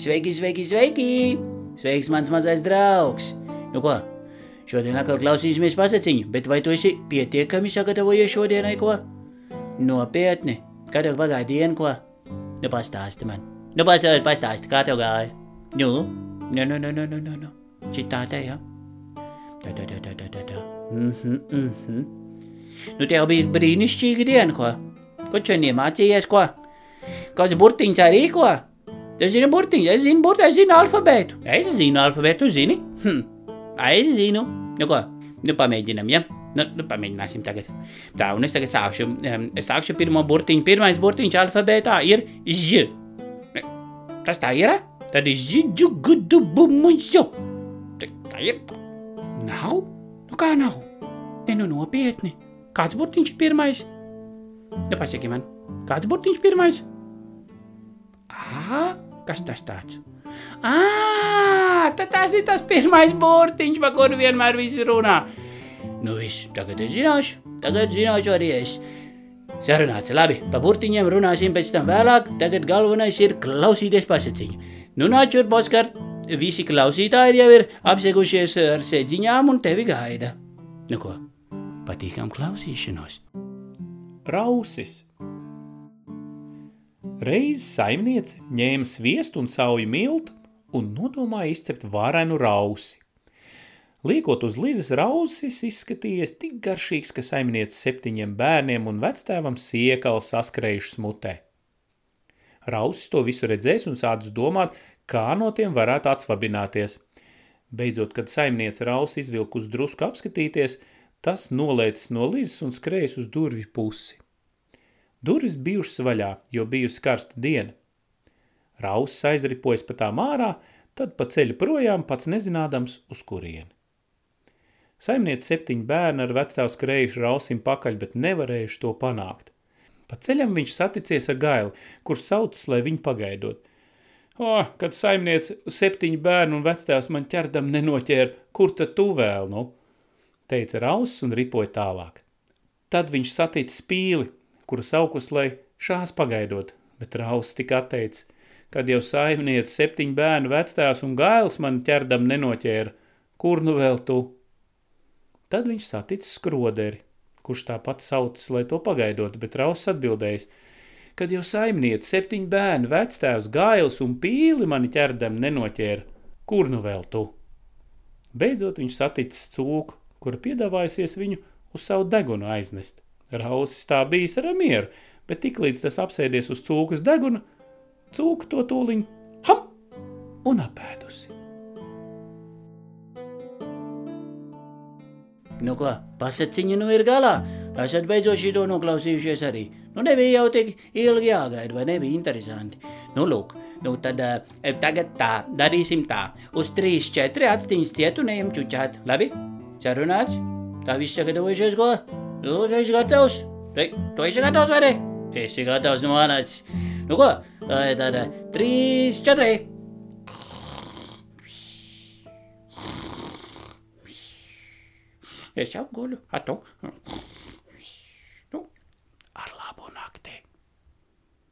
Sveiki, sveiki, sveiki! Sveiks, mans mazais draugs! Nu ko, šodien atkal klausīsimies pasaciņu, bet vai tu esi pietiekami sagatavojies šodienai ko? Nopietni, kā tev pagāja diena, ko? Nu pastāsti man. Nu pastāsti, pastāsti, kā tev gāja? Nu, nu, nu, nu, nu, nu, nu, nu. Šitā te, jā. Tā, tā, tā, tā, tā, tā, tā. Mhm, mhm. Nu tev bija brīnišķīga diena, ko? Ko čeniem mācījies, ko? Kāds burtiņš arī, ko? Es zinu burtiņu, es zinu burtiņu, es zinu alfabētu. Es zinu alfabētu, tu zini? Hm. Es zinu. Nu ko, nu pamēģinam, ja? Nu, nu pamēģināsim tagad. Tā, un es tagad sākšu. Um, es sākšu pirmo burtiņu. Pirmais burtiņš alfabētā ir ž. Tas tā ir? Tad ir ž, džu, gudu, bumuņšu. Tā ir. Nav? Nu kā nav? Ne, nu nopietni. Kāds burtiņš ir pirmais? Nu pasaki man, kāds burtiņš pirmais? Ā, kas tas tāds? Ā, tad tas ir tas pirmais burtiņš, pa kuru vienmēr visi runā. Nu viss, tagad es zināšu, tagad zināšu arī es. Sarunāts, labi, pa burtiņiem runāsim pēc tam vēlāk, tagad galvenais ir klausīties pasaciņu. Nu nāc šurp, Oskar, visi klausītāji jau ir apsegušies ar sēdziņām un tevi gaida. Nu ko, patīkam klausīšanos! Rausis. Reiz saimniece ņēma sviestu un sauju miltu un nodomāja izcept varenu rausi. Liekot uz Lizas rausis, izskatījies tik garšīgs, ka saimniece septiņiem bērniem un vectēvam siekali saskrējuši smutē. Rausis to visu redzēs un sācis domāt, kā no tiem varētu atsvabināties. Beidzot, kad saimniece rausi izvilk uz drusku apskatīties, tas nolēcis no Lizas un skrējis uz durvju pusi. Durvis bijušas vaļā, jo bijusi karsta diena. Rausis aizripojas pa tām ārā, tad pa ceļu projām pats nezinādams uz kurieni. Saimniece septiņi bērni ar vecstāvu skrējuši rausim pakaļ, bet nevarējuši to panākt. Pa ceļam viņš saticies ar gaili, kurš saucas, lai viņu pagaidot. O, kad saimniece septiņi bērni un vecstāvs man ķerdam nenoķēra, kur tad tu vēl, nu? Teica rausis un ripoja tālāk. Tad viņš satīca spīli, kura saukus, lai šās pagaidot, bet rausis tika atteicis, kad jau saimniece septiņu bērnu vectēvs un gails man ķerdam nenoķēra, kur nu vēl tu? Tad viņš saticis skroderi, kurš tāpat saucis, lai to pagaidot, bet rausis atbildējis, kad jau saimniece septiņu bērnu vectēvs gails un pīli mani ķerdam nenoķēra, kur nu vēl tu? Beidzot viņš saticis cūku, kura piedāvājusies viņu uz savu degunu aiznest. Rausis tā bijis ar mieru, bet tiklīdz tas apsēdies uz cūkas deguna, cūka to tūliņ ham un apēdusi. Nu ko, pasaciņa nu ir galā. Esat beidzot šito noklausījušies arī. Nu nebija jau tik ilgi jāgaida, vai nebija interesanti. Nu lūk, nu tad uh, tagad tā, darīsim tā. Uz trīs, četri atstiņas cietu neiem čučāt. Labi? Sarunāts? Tā viss sagatavojušies, ko? Nu, tu esi gatavs? Te, tu esi gatavs vai ne? Esi gatavs, nu manācis. Nu ko, tad trīs, četri. Es jau guļu, a tu?